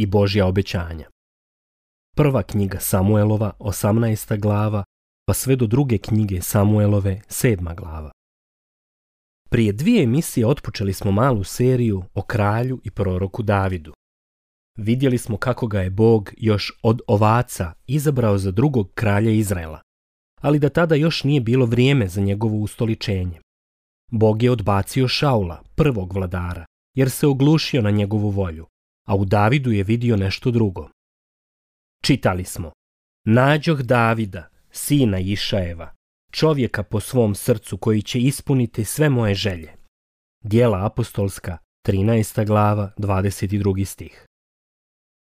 i Božja obećanja. Prva knjiga Samuelova, 18. glava, pa sve do druge knjige Samuelove, 7. glava. Prije dvije emisije otpočeli smo malu seriju o kralju i proroku Davidu. Vidjeli smo kako ga je Bog još od ovaca izabrao za drugog kralja Izraela, ali da tada još nije bilo vrijeme za njegovo ustoličenje. Bog je odbacio Šaula, prvog vladara, jer se oglušio na njegovu volju, a u Davidu je vidio nešto drugo. Čitali smo. Nađoh Davida, sina Išajeva, čovjeka po svom srcu koji će ispuniti sve moje želje. Dijela apostolska, 13. glava, 22. stih.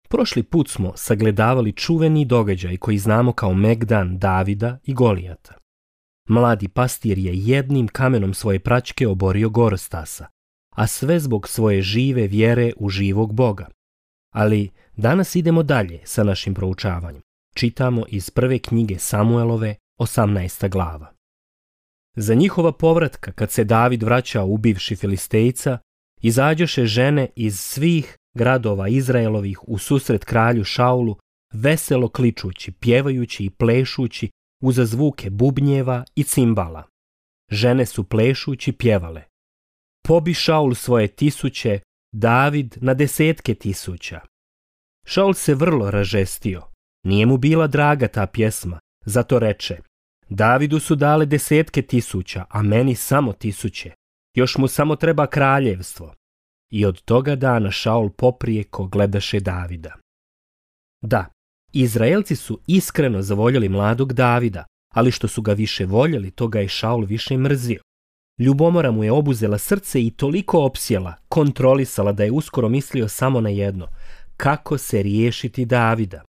Prošli put smo sagledavali čuveni događaj koji znamo kao Megdan Davida i Golijata. Mladi pastir je jednim kamenom svoje pračke oborio gorostasa, a sve zbog svoje žive vjere u živog Boga. Ali danas idemo dalje sa našim proučavanjem. Čitamo iz prve knjige Samuelove, 18. glava. Za njihova povratka, kad se David vraća u bivši Filistejca, izađoše žene iz svih gradova Izraelovih u susret kralju Šaulu, veselo kličući, pjevajući i plešući uza zvuke bubnjeva i cimbala. Žene su plešući pjevale, pobi Šaul svoje tisuće, David na desetke tisuća. Šaul se vrlo ražestio. Nije mu bila draga ta pjesma, zato reče Davidu su dale desetke tisuća, a meni samo tisuće. Još mu samo treba kraljevstvo. I od toga dana Šaul poprijeko gledaše Davida. Da, Izraelci su iskreno zavoljeli mladog Davida, ali što su ga više voljeli, to ga je Šaul više mrzio. Ljubomora mu je obuzela srce i toliko opsjela, kontrolisala da je uskoro mislio samo na jedno, kako se riješiti Davida.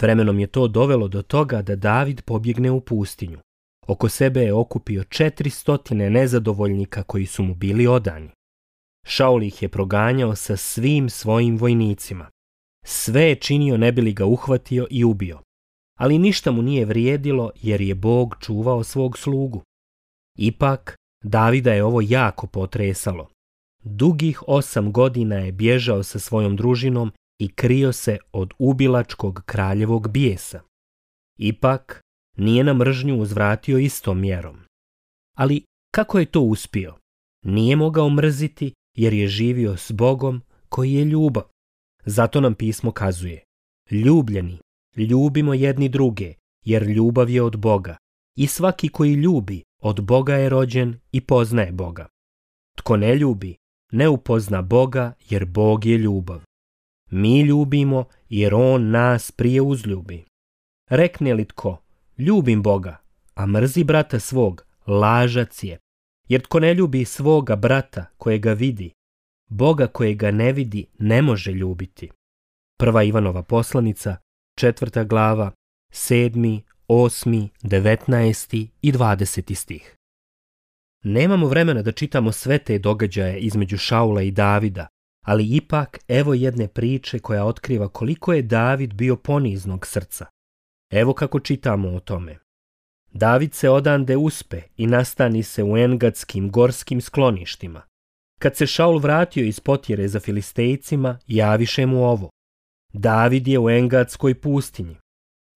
Vremenom je to dovelo do toga da David pobjegne u pustinju. Oko sebe je okupio četiristotine nezadovoljnika koji su mu bili odani. Šaul ih je proganjao sa svim svojim vojnicima. Sve je činio ne bi ga uhvatio i ubio. Ali ništa mu nije vrijedilo jer je Bog čuvao svog slugu. Ipak, Davida je ovo jako potresalo. Dugih osam godina je bježao sa svojom družinom i krio se od ubilačkog kraljevog bijesa. Ipak, nije na mržnju uzvratio istom mjerom. Ali kako je to uspio? Nije mogao mrziti jer je živio s Bogom koji je ljubav. Zato nam pismo kazuje. Ljubljeni, ljubimo jedni druge, jer ljubav je od Boga. I svaki koji ljubi, od Boga je rođen i poznaje Boga. Tko ne ljubi, ne upozna Boga jer Bog je ljubav. Mi ljubimo jer On nas prije uzljubi. Rekne li tko, ljubim Boga, a mrzi brata svog, lažac je. Jer tko ne ljubi svoga brata kojega vidi, Boga kojega ne vidi ne može ljubiti. Prva Ivanova poslanica, četvrta glava, sedmi, 8, 19 i 20 stih. Nemamo vremena da čitamo sve te događaje između Šaula i Davida, ali ipak evo jedne priče koja otkriva koliko je David bio poniznog srca. Evo kako čitamo o tome. David se odande uspe i nastani se u engadskim gorskim skloništima. Kad se Šaul vratio iz potjere za filistejcima, javiše mu ovo. David je u engadskoj pustinji.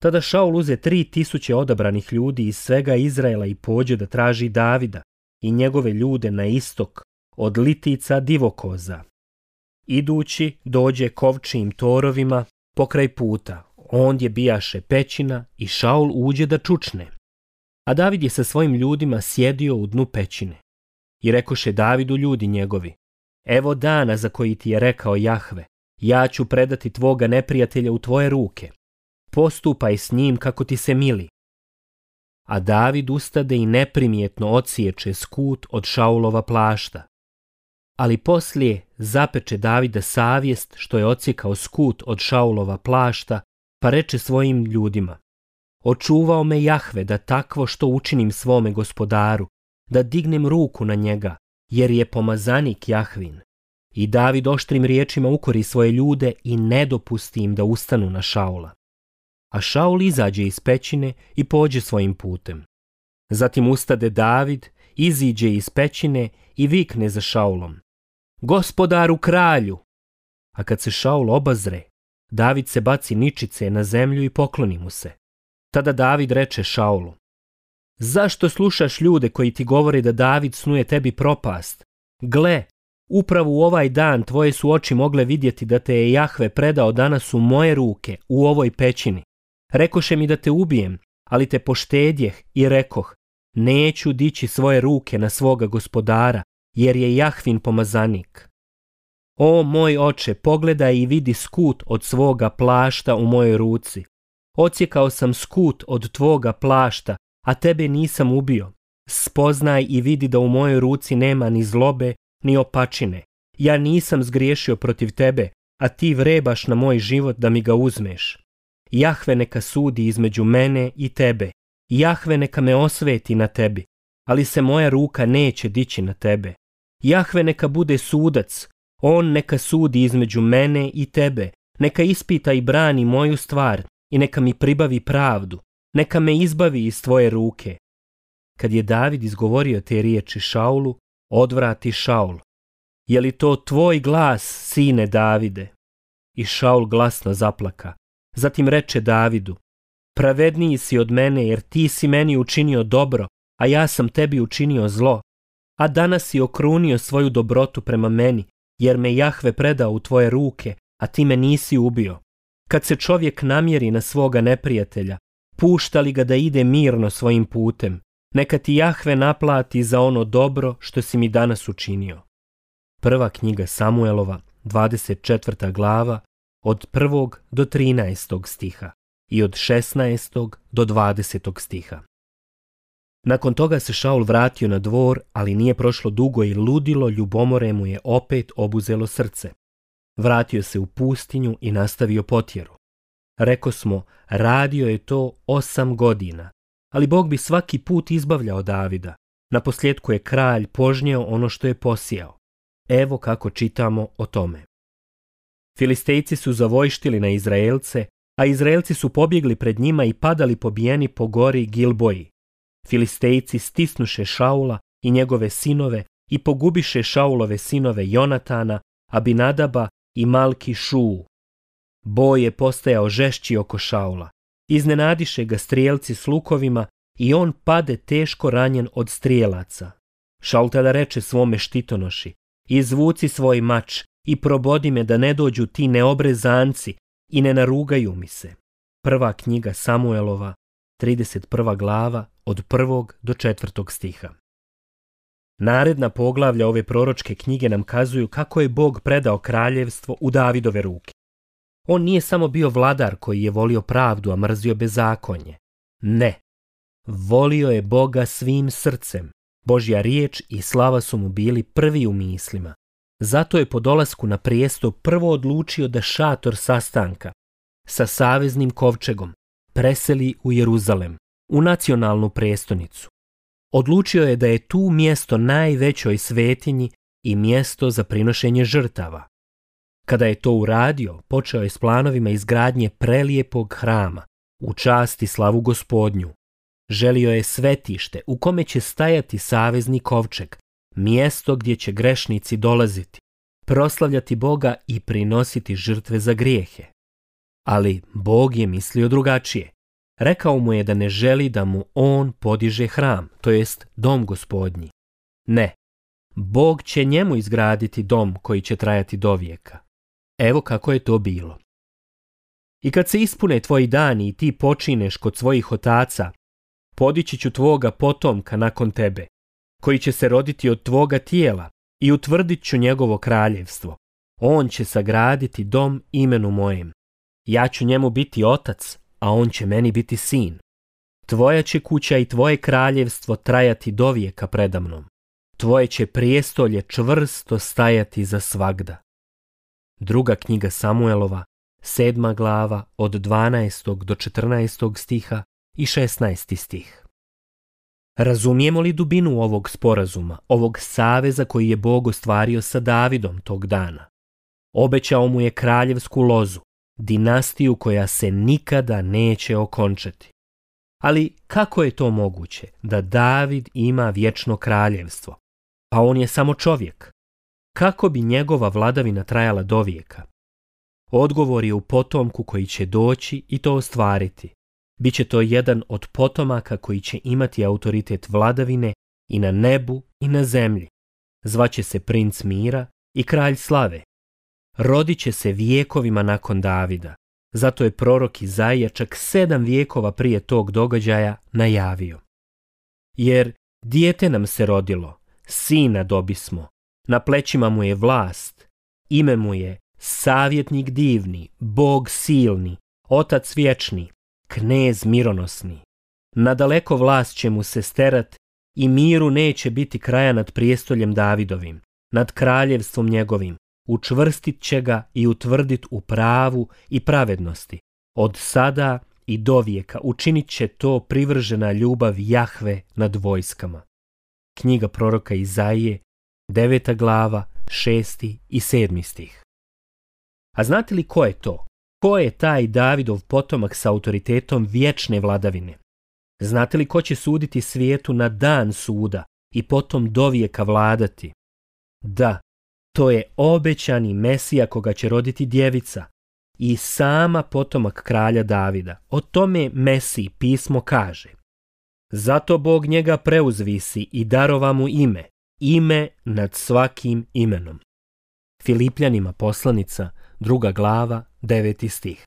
Tada Šaul uze tri tisuće odabranih ljudi iz svega Izraela i pođe da traži Davida i njegove ljude na istok, od litica divokoza. Idući dođe kovčijim torovima pokraj puta, ondje bijaše pećina i Šaul uđe da čučne. A David je sa svojim ljudima sjedio u dnu pećine. I rekoše Davidu ljudi njegovi, evo dana za koji ti je rekao Jahve, ja ću predati tvoga neprijatelja u tvoje ruke postupaj s njim kako ti se mili. A David ustade i neprimjetno ociječe skut od Šaulova plašta. Ali poslije zapeče Davida savjest što je ocikao skut od Šaulova plašta, pa reče svojim ljudima. Očuvao me Jahve da takvo što učinim svome gospodaru, da dignem ruku na njega, jer je pomazanik Jahvin. I David oštrim riječima ukori svoje ljude i ne dopusti im da ustanu na Šaula a Šaul izađe iz pećine i pođe svojim putem. Zatim ustade David, iziđe iz pećine i vikne za Šaulom. Gospodar u kralju! A kad se Šaul obazre, David se baci ničice na zemlju i pokloni mu se. Tada David reče Šaulu. Zašto slušaš ljude koji ti govore da David snuje tebi propast? Gle, upravo u ovaj dan tvoje su oči mogle vidjeti da te je Jahve predao danas u moje ruke, u ovoj pećini. Rekoše mi da te ubijem, ali te poštedjeh i rekoh, neću dići svoje ruke na svoga gospodara, jer je Jahvin pomazanik. O moj oče, pogledaj i vidi skut od svoga plašta u mojoj ruci. Ocijekao sam skut od tvoga plašta, a tebe nisam ubio. Spoznaj i vidi da u mojoj ruci nema ni zlobe, ni opačine. Ja nisam zgriješio protiv tebe, a ti vrebaš na moj život da mi ga uzmeš. Jahve neka sudi između mene i tebe. Jahve neka me osveti na tebi, ali se moja ruka neće dići na tebe. Jahve neka bude sudac, on neka sudi između mene i tebe, neka ispita i brani moju stvar i neka mi pribavi pravdu, neka me izbavi iz tvoje ruke. Kad je David izgovorio te riječi Šaulu, odvrati Šaul. Je li to tvoj glas, sine Davide? I Šaul glasno zaplaka. Zatim reče Davidu, pravedniji si od mene jer ti si meni učinio dobro, a ja sam tebi učinio zlo. A danas si okrunio svoju dobrotu prema meni, jer me Jahve predao u tvoje ruke, a ti me nisi ubio. Kad se čovjek namjeri na svoga neprijatelja, pušta li ga da ide mirno svojim putem, neka ti Jahve naplati za ono dobro što si mi danas učinio. Prva knjiga Samuelova, 24. glava, od 1. do 13. stiha i od 16. do 20. stiha. Nakon toga se Šaul vratio na dvor, ali nije prošlo dugo i ludilo ljubomore mu je opet obuzelo srce. Vratio se u pustinju i nastavio potjeru. Reko smo, radio je to osam godina, ali Bog bi svaki put izbavljao Davida. Na je kralj požnjeo ono što je posijao. Evo kako čitamo o tome. Filistejci su zavojštili na Izraelce, a Izraelci su pobjegli pred njima i padali pobijeni po gori Gilboji. Filistejci stisnuše Šaula i njegove sinove i pogubiše Šaulove sinove Jonatana, Abinadaba i Malki šu. Boj je postajao žešći oko Šaula. Iznenadiše ga strijelci s lukovima i on pade teško ranjen od strijelaca. Šaul tada reče svome štitonoši, izvuci svoj mač i probodi me da ne dođu ti neobrezanci i ne narugaju mi se. Prva knjiga Samuelova, 31. glava od 1. do 4. stiha. Naredna poglavlja ove proročke knjige nam kazuju kako je Bog predao kraljevstvo u Davidove ruke. On nije samo bio vladar koji je volio pravdu, a mrzio bezakonje. Ne. Volio je Boga svim srcem. Božja riječ i slava su mu bili prvi u mislima. Zato je po dolasku na prijesto prvo odlučio da šator sastanka sa saveznim kovčegom preseli u Jeruzalem, u nacionalnu prestonicu. Odlučio je da je tu mjesto najvećoj svetinji i mjesto za prinošenje žrtava. Kada je to uradio, počeo je s planovima izgradnje prelijepog hrama, u čast slavu gospodnju. Želio je svetište u kome će stajati savezni kovčeg, mjesto gdje će grešnici dolaziti, proslavljati Boga i prinositi žrtve za grijehe. Ali Bog je mislio drugačije. Rekao mu je da ne želi da mu on podiže hram, to jest dom gospodnji. Ne, Bog će njemu izgraditi dom koji će trajati do vijeka. Evo kako je to bilo. I kad se ispune tvoji dani i ti počineš kod svojih otaca, podići ću tvoga potomka nakon tebe, koji će se roditi od tvoga tijela i utvrdit ću njegovo kraljevstvo. On će sagraditi dom imenu mojem. Ja ću njemu biti otac, a on će meni biti sin. Tvoja će kuća i tvoje kraljevstvo trajati dovijeka predamnom. Tvoje će prijestolje čvrsto stajati za svagda. Druga knjiga Samuelova, sedma glava od 12. do 14. stiha i 16. stih. Razumijemo li dubinu ovog sporazuma, ovog saveza koji je Bog ostvario sa Davidom tog dana? Obećao mu je kraljevsku lozu, dinastiju koja se nikada neće okončati. Ali kako je to moguće da David ima vječno kraljevstvo? Pa on je samo čovjek. Kako bi njegova vladavina trajala do vijeka? Odgovor je u potomku koji će doći i to ostvariti, Biće to jedan od potomaka koji će imati autoritet vladavine i na nebu i na zemlji. Zvaće se princ mira i kralj slave. Rodit će se vijekovima nakon Davida. Zato je prorok Izaija čak sedam vijekova prije tog događaja najavio. Jer dijete nam se rodilo, sina dobismo, na plećima mu je vlast, ime mu je savjetnik divni, bog silni, otac vječni, knez mironosni. Nadaleko vlast će mu se sterat i miru neće biti kraja nad prijestoljem Davidovim, nad kraljevstvom njegovim. Učvrstit će ga i utvrdit u pravu i pravednosti. Od sada i vijeka učinit će to privržena ljubav Jahve nad vojskama. Knjiga proroka Izaije, deveta glava, šesti i sedmi stih. A znate li ko je to? Ko je taj Davidov potomak sa autoritetom vječne vladavine? Znate li ko će suditi svijetu na dan suda i potom dovijeka vladati? Da, to je obećani Mesija koga će roditi djevica i sama potomak kralja Davida. O tome Mesiji pismo kaže. Zato Bog njega preuzvisi i darova mu ime, ime nad svakim imenom. Filipljanima poslanica, druga glava, Deveti stih.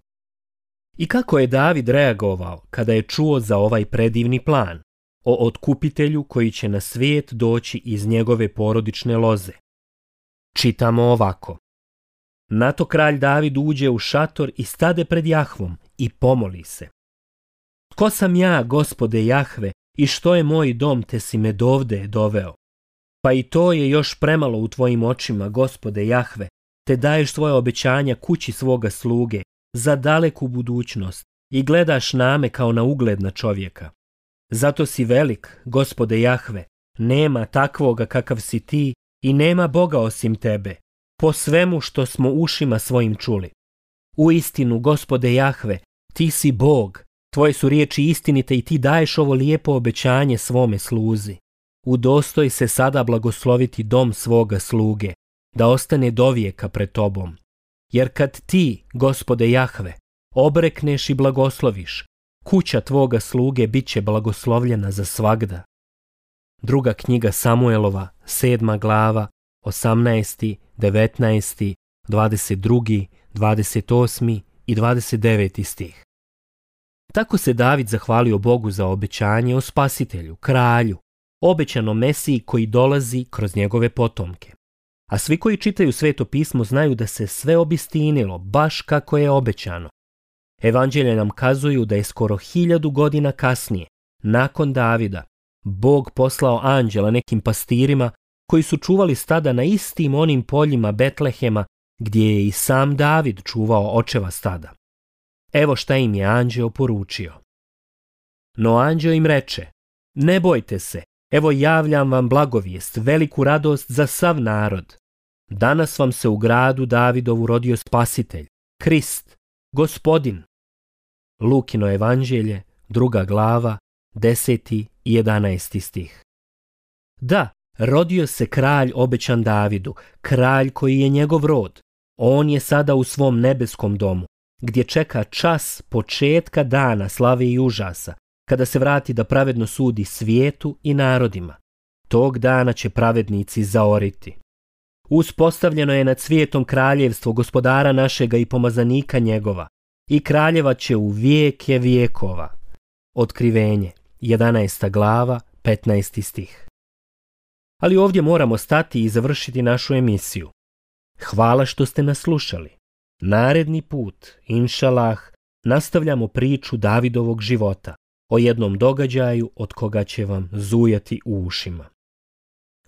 I kako je David reagovao kada je čuo za ovaj predivni plan o otkupitelju koji će na svijet doći iz njegove porodične loze? Čitamo ovako. Nato kralj David uđe u šator i stade pred Jahvom i pomoli se. Tko sam ja, gospode Jahve, i što je moj dom, te si me dovde doveo? Pa i to je još premalo u tvojim očima, gospode Jahve, te daješ svoje obećanja kući svoga sluge za daleku budućnost i gledaš name kao na ugledna čovjeka. Zato si velik, gospode Jahve, nema takvoga kakav si ti i nema Boga osim tebe, po svemu što smo ušima svojim čuli. U istinu, gospode Jahve, ti si Bog, tvoje su riječi istinite i ti daješ ovo lijepo obećanje svome sluzi. Udostoj se sada blagosloviti dom svoga sluge, da ostane dovijeka pred tobom. Jer kad ti, gospode Jahve, obrekneš i blagosloviš, kuća tvoga sluge bit će blagoslovljena za svagda. Druga knjiga Samuelova, sedma glava, 18., 19., 22., 28. i 29. stih. Tako se David zahvalio Bogu za obećanje o spasitelju, kralju, obećanom Mesiji koji dolazi kroz njegove potomke. A svi koji čitaju sveto pismo znaju da se sve obistinilo, baš kako je obećano. Evanđelje nam kazuju da je skoro hiljadu godina kasnije, nakon Davida, Bog poslao anđela nekim pastirima koji su čuvali stada na istim onim poljima Betlehema gdje je i sam David čuvao očeva stada. Evo šta im je anđeo poručio. No anđeo im reče, ne bojte se, Evo javljam vam blagovijest, veliku radost za sav narod. Danas vam se u gradu Davidovu rodio spasitelj, Krist, gospodin. Lukino evanđelje, druga glava, deseti i jedanaesti stih. Da, rodio se kralj obećan Davidu, kralj koji je njegov rod. On je sada u svom nebeskom domu, gdje čeka čas početka dana slave i užasa, kada se vrati da pravedno sudi svijetu i narodima. Tog dana će pravednici zaoriti. Uspostavljeno je nad svijetom kraljevstvo gospodara našega i pomazanika njegova i kraljeva će u vijeke vijekova. Otkrivenje, 11. glava, 15. stih. Ali ovdje moramo stati i završiti našu emisiju. Hvala što ste nas slušali. Naredni put, inšalah, nastavljamo priču Davidovog života o jednom događaju od koga će vam zujati u ušima.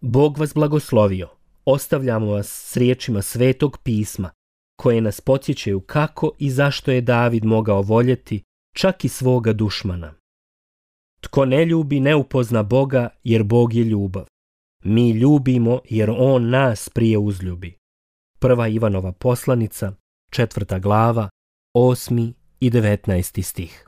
Bog vas blagoslovio, ostavljamo vas s riječima svetog pisma, koje nas podsjećaju kako i zašto je David mogao voljeti čak i svoga dušmana. Tko ne ljubi ne upozna Boga jer Bog je ljubav. Mi ljubimo jer On nas prije uzljubi. Prva Ivanova poslanica, četvrta glava, osmi i devetnaesti stih.